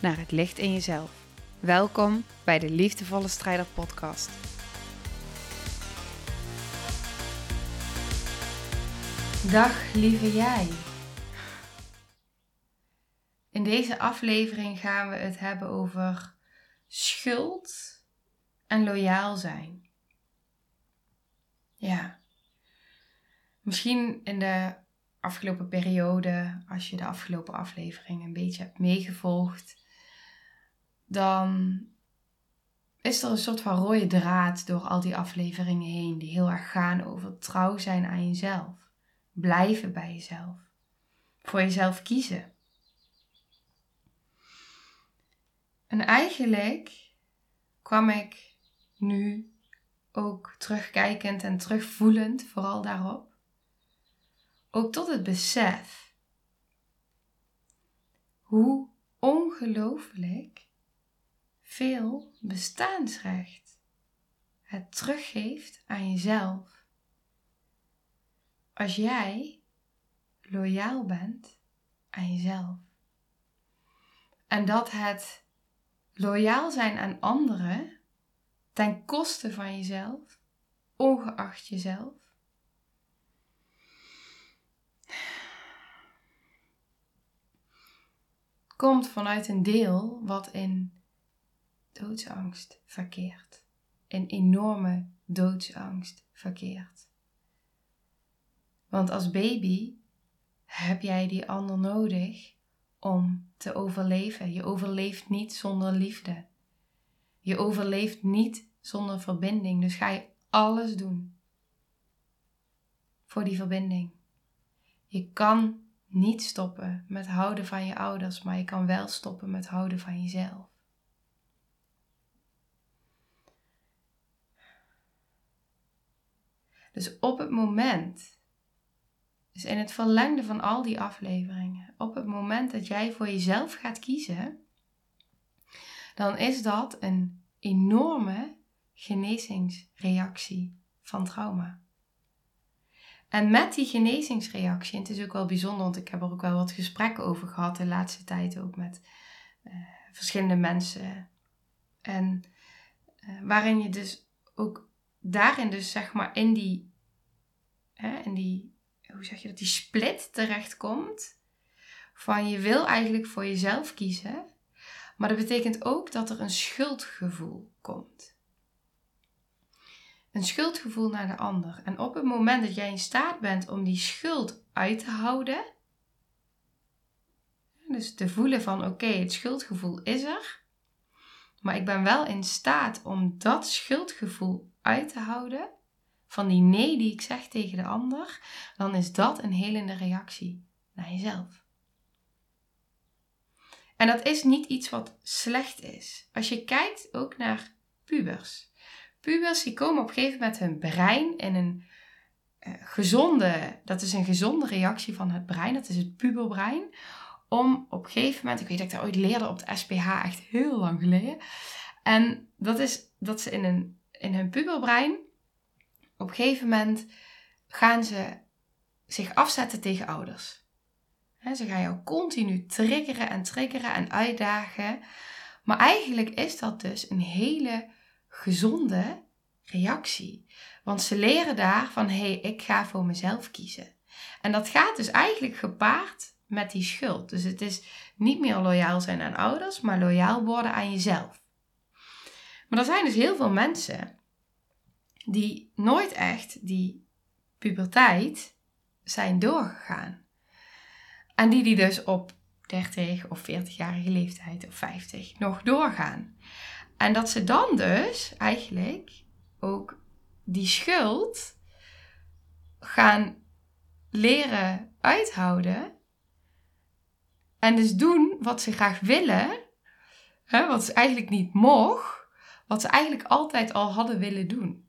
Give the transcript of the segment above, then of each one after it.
naar het licht in jezelf. Welkom bij de Liefdevolle Strijder Podcast. Dag lieve jij. In deze aflevering gaan we het hebben over schuld en loyaal zijn. Ja. Misschien in de afgelopen periode, als je de afgelopen aflevering een beetje hebt meegevolgd, dan is er een soort van rode draad door al die afleveringen heen, die heel erg gaan over trouw zijn aan jezelf. Blijven bij jezelf. Voor jezelf kiezen. En eigenlijk kwam ik nu ook terugkijkend en terugvoelend, vooral daarop, ook tot het besef hoe ongelooflijk veel bestaansrecht het teruggeeft aan jezelf. Als jij loyaal bent aan jezelf. En dat het loyaal zijn aan anderen ten koste van jezelf, ongeacht jezelf, komt vanuit een deel wat in doodsangst verkeert. In enorme doodsangst verkeert. Want als baby heb jij die ander nodig om te overleven. Je overleeft niet zonder liefde. Je overleeft niet zonder verbinding. Dus ga je alles doen voor die verbinding. Je kan niet stoppen met houden van je ouders, maar je kan wel stoppen met houden van jezelf. Dus op het moment, dus in het verlengde van al die afleveringen, op het moment dat jij voor jezelf gaat kiezen, dan is dat een enorme genezingsreactie van trauma. En met die genezingsreactie, en het is ook wel bijzonder, want ik heb er ook wel wat gesprekken over gehad de laatste tijd ook met uh, verschillende mensen. En uh, waarin je dus ook daarin dus zeg maar in die, hè, in die, hoe zeg je dat, die split terechtkomt. Van je wil eigenlijk voor jezelf kiezen, maar dat betekent ook dat er een schuldgevoel komt een schuldgevoel naar de ander. En op het moment dat jij in staat bent om die schuld uit te houden, dus te voelen van oké, het schuldgevoel is er, maar ik ben wel in staat om dat schuldgevoel uit te houden, van die nee die ik zeg tegen de ander, dan is dat een helende reactie naar jezelf. En dat is niet iets wat slecht is. Als je kijkt ook naar pubers pubers die komen op een gegeven moment hun brein in een uh, gezonde, dat is een gezonde reactie van het brein, dat is het puberbrein, om op een gegeven moment, ik weet dat ik dat ooit leerde op de SPH, echt heel lang geleden, en dat is dat ze in, een, in hun puberbrein, op een gegeven moment gaan ze zich afzetten tegen ouders. ze gaan jou continu triggeren en triggeren en uitdagen. Maar eigenlijk is dat dus een hele gezonde reactie. Want ze leren daar van hé, hey, ik ga voor mezelf kiezen. En dat gaat dus eigenlijk gepaard met die schuld. Dus het is niet meer loyaal zijn aan ouders, maar loyaal worden aan jezelf. Maar er zijn dus heel veel mensen die nooit echt die puberteit zijn doorgegaan. En die die dus op 30 of 40-jarige leeftijd of 50 nog doorgaan. En dat ze dan dus eigenlijk ook die schuld gaan leren uithouden. En dus doen wat ze graag willen, hè, wat ze eigenlijk niet mocht, wat ze eigenlijk altijd al hadden willen doen.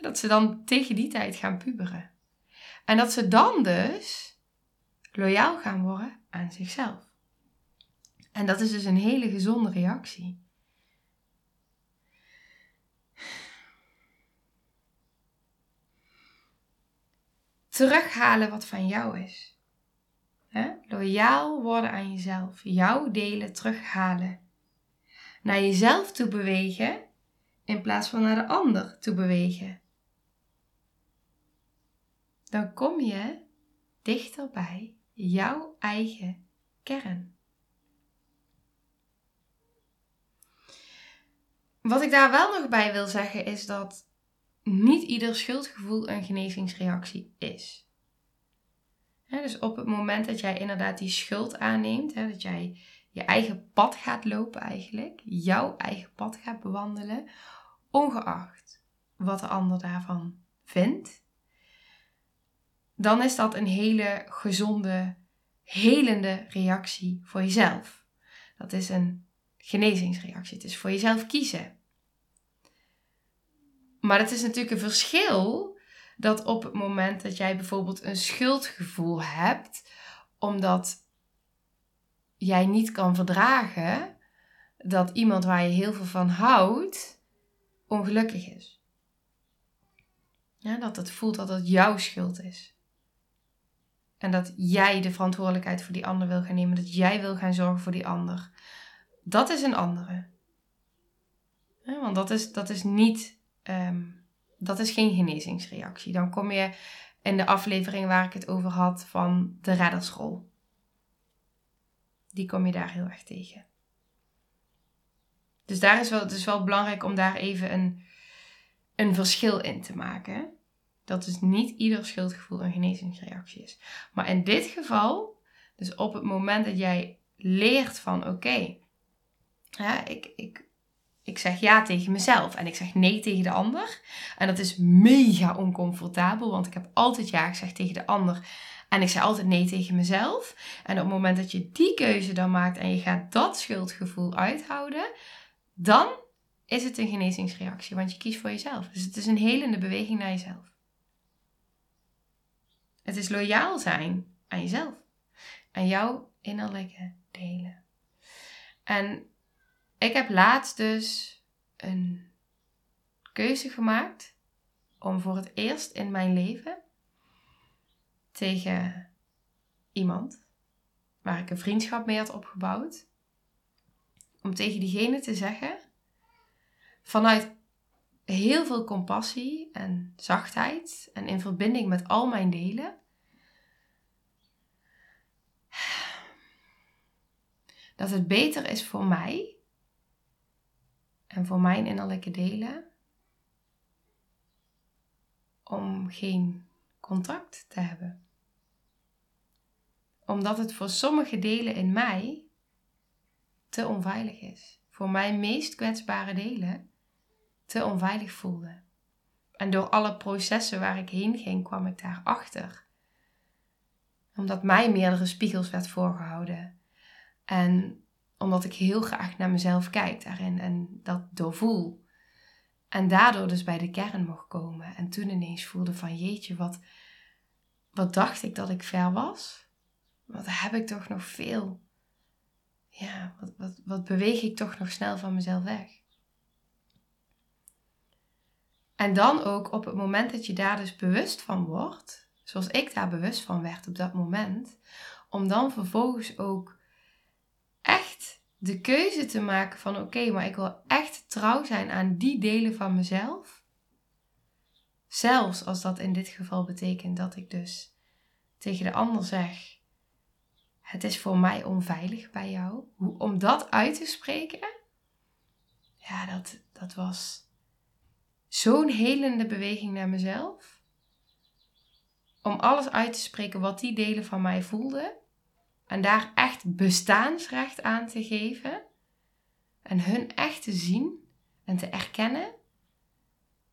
Dat ze dan tegen die tijd gaan puberen. En dat ze dan dus loyaal gaan worden aan zichzelf. En dat is dus een hele gezonde reactie. Terughalen wat van jou is. Loyaal worden aan jezelf. Jouw delen terughalen. Naar jezelf toe bewegen in plaats van naar de ander toe bewegen. Dan kom je dichter bij jouw eigen kern. Wat ik daar wel nog bij wil zeggen is dat niet ieder schuldgevoel een genezingsreactie is. dus op het moment dat jij inderdaad die schuld aanneemt, dat jij je eigen pad gaat lopen eigenlijk, jouw eigen pad gaat bewandelen, ongeacht wat de ander daarvan vindt, dan is dat een hele gezonde, helende reactie voor jezelf. Dat is een genezingsreactie. Het is voor jezelf kiezen. Maar het is natuurlijk een verschil dat op het moment dat jij bijvoorbeeld een schuldgevoel hebt, omdat jij niet kan verdragen dat iemand waar je heel veel van houdt, ongelukkig is. Ja, dat het voelt dat het jouw schuld is. En dat jij de verantwoordelijkheid voor die ander wil gaan nemen. Dat jij wil gaan zorgen voor die ander. Dat is een andere. Want dat is, dat is niet. Ehm, dat is geen genezingsreactie. Dan kom je in de aflevering waar ik het over had van de reddersrol. Die kom je daar heel erg tegen. Dus daar is wel, het is wel belangrijk om daar even een, een verschil in te maken dat dus niet ieder schuldgevoel een genezingsreactie is. Maar in dit geval, dus op het moment dat jij leert van oké, ik, ik, ik zeg ja tegen mezelf en ik zeg nee tegen de ander. En dat is mega oncomfortabel, want ik heb altijd ja gezegd tegen de ander. En ik zei altijd nee tegen mezelf. En op het moment dat je die keuze dan maakt en je gaat dat schuldgevoel uithouden, dan is het een genezingsreactie, want je kiest voor jezelf. Dus het is een helende beweging naar jezelf. Het is loyaal zijn aan jezelf. Aan jouw innerlijke delen. En ik heb laatst dus een keuze gemaakt om voor het eerst in mijn leven tegen iemand waar ik een vriendschap mee had opgebouwd, om tegen diegene te zeggen, vanuit heel veel compassie en zachtheid en in verbinding met al mijn delen. Dat het beter is voor mij en voor mijn innerlijke delen om geen contact te hebben. Omdat het voor sommige delen in mij te onveilig is. Voor mijn meest kwetsbare delen te onveilig voelde. En door alle processen waar ik heen ging, kwam ik daarachter. Omdat mij meerdere spiegels werd voorgehouden. En omdat ik heel graag naar mezelf kijk daarin en dat doorvoel. En daardoor dus bij de kern mocht komen. En toen ineens voelde van jeetje, wat, wat dacht ik dat ik ver was? Wat heb ik toch nog veel? Ja, wat, wat, wat beweeg ik toch nog snel van mezelf weg? En dan ook op het moment dat je daar dus bewust van wordt, zoals ik daar bewust van werd op dat moment, om dan vervolgens ook echt de keuze te maken van oké, maar ik wil echt trouw zijn aan die delen van mezelf. Zelfs als dat in dit geval betekent dat ik dus tegen de ander zeg: Het is voor mij onveilig bij jou. Om dat uit te spreken, ja, dat, dat was zo'n helende beweging naar mezelf. Om alles uit te spreken wat die delen van mij voelden. En daar echt bestaansrecht aan te geven. En hun echt te zien en te erkennen.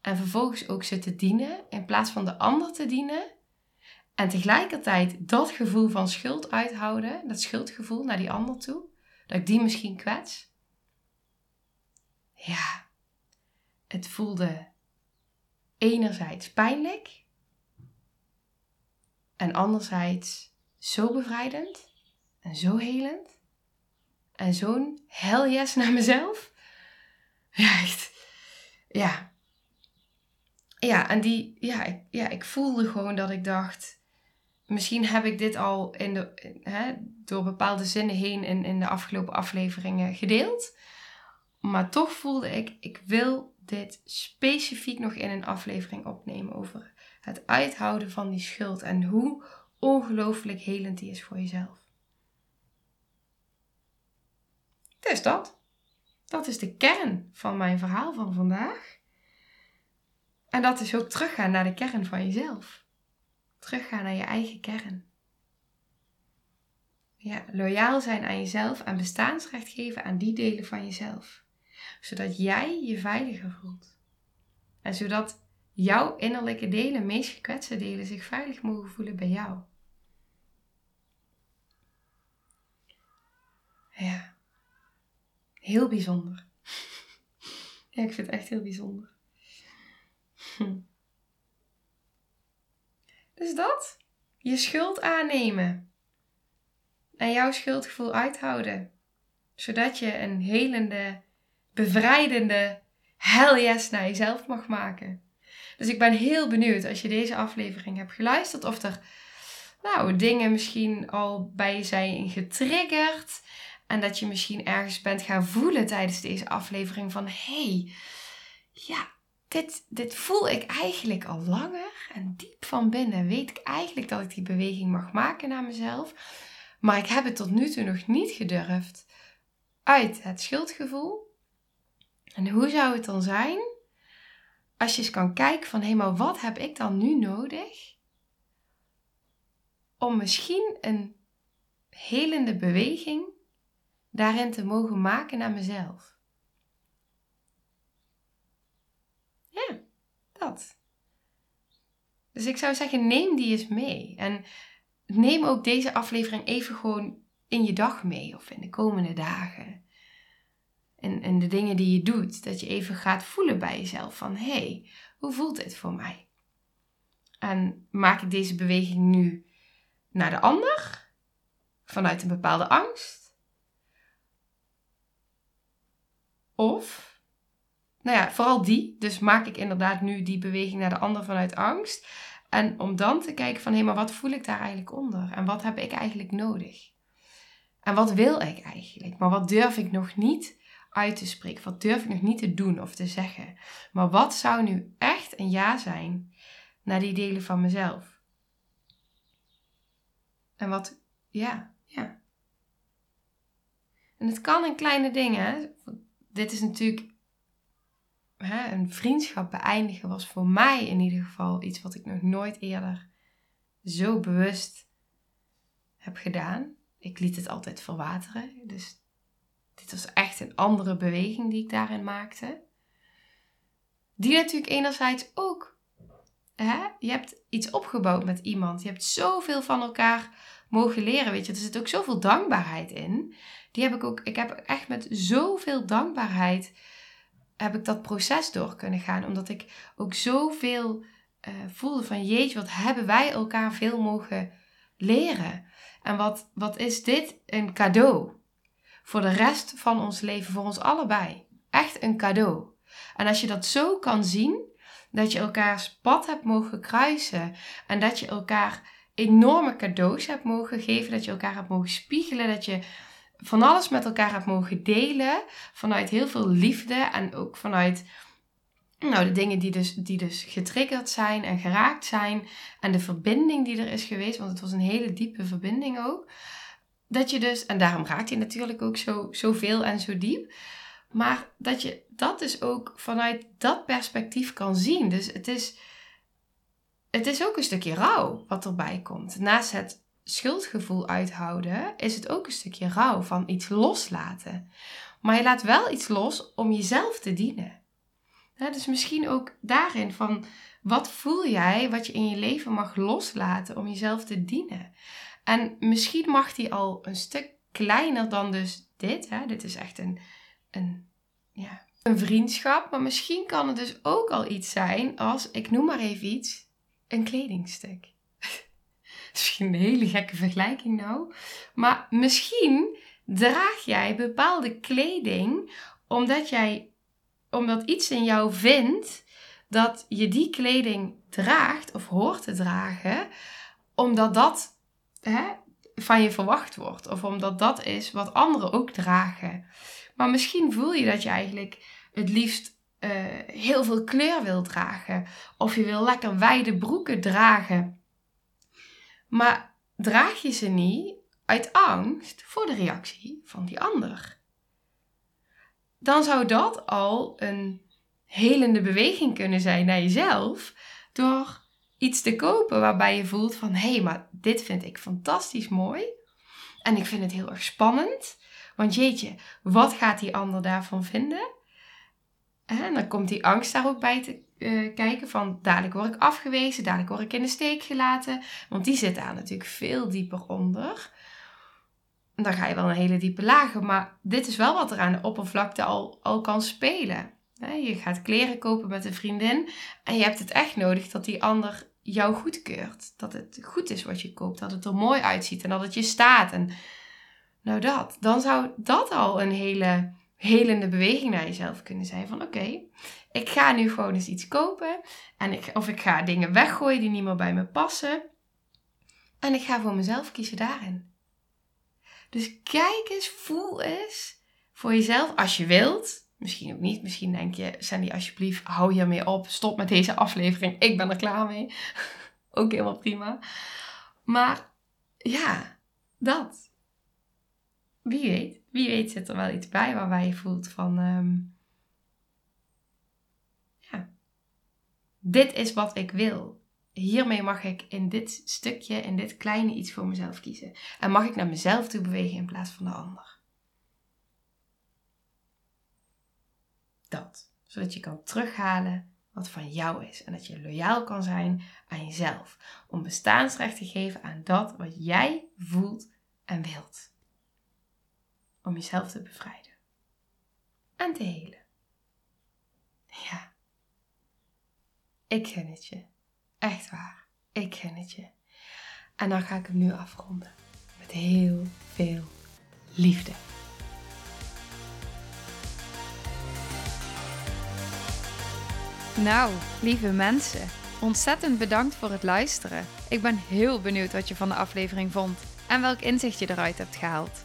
En vervolgens ook ze te dienen in plaats van de ander te dienen. En tegelijkertijd dat gevoel van schuld uithouden, dat schuldgevoel naar die ander toe. dat ik die misschien kwets. Ja, het voelde enerzijds pijnlijk en anderzijds zo bevrijdend en zo helend en zo'n hell yes naar mezelf. Ja, echt. Ja. Ja, en die, ja ik, ja, ik voelde gewoon dat ik dacht, misschien heb ik dit al in de, hè, door bepaalde zinnen heen in, in de afgelopen afleveringen gedeeld. Maar toch voelde ik, ik wil dit specifiek nog in een aflevering opnemen over het uithouden van die schuld en hoe ongelooflijk helend die is voor jezelf. Dus dat. Dat is de kern van mijn verhaal van vandaag. En dat is ook teruggaan naar de kern van jezelf. Teruggaan naar je eigen kern. Ja, loyaal zijn aan jezelf en bestaansrecht geven aan die delen van jezelf. Zodat jij je veiliger voelt. En zodat jouw innerlijke delen, meest gekwetste delen, zich veilig mogen voelen bij jou. Ja, heel bijzonder. ja, ik vind het echt heel bijzonder. Hm. Dus dat, je schuld aannemen en jouw schuldgevoel uithouden, zodat je een helende, bevrijdende hell yes naar jezelf mag maken. Dus ik ben heel benieuwd als je deze aflevering hebt geluisterd of er nou, dingen misschien al bij je zijn getriggerd. En dat je misschien ergens bent gaan voelen tijdens deze aflevering van hé, hey, ja, dit, dit voel ik eigenlijk al langer. En diep van binnen weet ik eigenlijk dat ik die beweging mag maken naar mezelf. Maar ik heb het tot nu toe nog niet gedurfd uit het schuldgevoel. En hoe zou het dan zijn als je eens kan kijken van hé, maar wat heb ik dan nu nodig om misschien een helende beweging daarin te mogen maken naar mezelf? Ja, dat. Dus ik zou zeggen, neem die eens mee. En neem ook deze aflevering even gewoon in je dag mee of in de komende dagen en, en de dingen die je doet, dat je even gaat voelen bij jezelf van hé, hey, hoe voelt dit voor mij? En maak ik deze beweging nu naar de ander vanuit een bepaalde angst? Of, nou ja, vooral die. Dus maak ik inderdaad nu die beweging naar de ander vanuit angst. En om dan te kijken van hé, maar wat voel ik daar eigenlijk onder? En wat heb ik eigenlijk nodig? En wat wil ik eigenlijk? Maar wat durf ik nog niet uit te spreken? Wat durf ik nog niet te doen of te zeggen? Maar wat zou nu echt een ja zijn naar die delen van mezelf? En wat, ja, ja. En het kan in kleine dingen. Dit is natuurlijk hè, een vriendschap beëindigen was voor mij in ieder geval iets wat ik nog nooit eerder zo bewust heb gedaan. Ik liet het altijd verwateren. Dus dit was echt een andere beweging die ik daarin maakte. Die natuurlijk enerzijds ook. Hè? Je hebt iets opgebouwd met iemand. Je hebt zoveel van elkaar mogen leren. Weet je, er zit ook zoveel dankbaarheid in. Die heb ik ook. Ik heb echt met zoveel dankbaarheid heb ik dat proces door kunnen gaan. Omdat ik ook zoveel uh, voelde van jeetje, wat hebben wij elkaar veel mogen leren. En wat, wat is dit een cadeau voor de rest van ons leven, voor ons allebei. Echt een cadeau. En als je dat zo kan zien, dat je elkaars pad hebt mogen kruisen en dat je elkaar enorme cadeaus hebt mogen geven, dat je elkaar hebt mogen spiegelen, dat je van alles met elkaar hebt mogen delen vanuit heel veel liefde en ook vanuit nou, de dingen die dus, die dus getriggerd zijn en geraakt zijn en de verbinding die er is geweest, want het was een hele diepe verbinding ook dat je dus, en daarom raakt hij natuurlijk ook zo, zoveel en zo diep. Maar dat je dat dus ook vanuit dat perspectief kan zien. Dus het is, het is ook een stukje rouw wat erbij komt. Naast het schuldgevoel uithouden, is het ook een stukje rouw van iets loslaten. Maar je laat wel iets los om jezelf te dienen. dus misschien ook daarin van wat voel jij wat je in je leven mag loslaten om jezelf te dienen. En misschien mag die al een stuk kleiner dan dus dit. Hè? Dit is echt een, een, ja, een vriendschap. Maar misschien kan het dus ook al iets zijn als, ik noem maar even iets, een kledingstuk. Misschien een hele gekke vergelijking nou. Maar misschien draag jij bepaalde kleding omdat jij omdat iets in jou vindt dat je die kleding draagt of hoort te dragen, omdat dat hè, van je verwacht wordt. Of omdat dat is wat anderen ook dragen. Maar misschien voel je dat je eigenlijk het liefst uh, heel veel kleur wil dragen. Of je wil lekker wijde broeken dragen. Maar draag je ze niet uit angst voor de reactie van die ander. Dan zou dat al een helende beweging kunnen zijn naar jezelf. Door iets te kopen waarbij je voelt van hé, hey, maar dit vind ik fantastisch mooi. En ik vind het heel erg spannend. Want jeetje, wat gaat die ander daarvan vinden? En dan komt die angst daar ook bij te uh, kijken van dadelijk word ik afgewezen, dadelijk word ik in de steek gelaten. Want die zit daar natuurlijk veel dieper onder. Dan ga je wel een hele diepe lagen, maar dit is wel wat er aan de oppervlakte al, al kan spelen. Je gaat kleren kopen met een vriendin en je hebt het echt nodig dat die ander jou goedkeurt. Dat het goed is wat je koopt, dat het er mooi uitziet en dat het je staat. En nou dat, dan zou dat al een hele helende beweging naar jezelf kunnen zijn. Van oké, ik ga nu gewoon eens iets kopen. En ik, of ik ga dingen weggooien die niet meer bij me passen. En ik ga voor mezelf kiezen daarin. Dus kijk eens, voel eens voor jezelf als je wilt. Misschien ook niet. Misschien denk je, Sandy, alsjeblieft, hou hiermee op. Stop met deze aflevering. Ik ben er klaar mee. ook helemaal prima. Maar ja, dat. Wie weet. Wie weet zit er wel iets bij waarbij je voelt van... Ehm, ja, dit is wat ik wil. Hiermee mag ik in dit stukje, in dit kleine iets voor mezelf kiezen. En mag ik naar mezelf toe bewegen in plaats van de ander. Dat. Zodat je kan terughalen wat van jou is. En dat je loyaal kan zijn aan jezelf. Om bestaansrecht te geven aan dat wat jij voelt en wilt om jezelf te bevrijden en te helen. Ja, ik gun het je. Echt waar, ik gun het je. En dan ga ik hem nu afronden met heel veel liefde. Nou, lieve mensen, ontzettend bedankt voor het luisteren. Ik ben heel benieuwd wat je van de aflevering vond en welk inzicht je eruit hebt gehaald.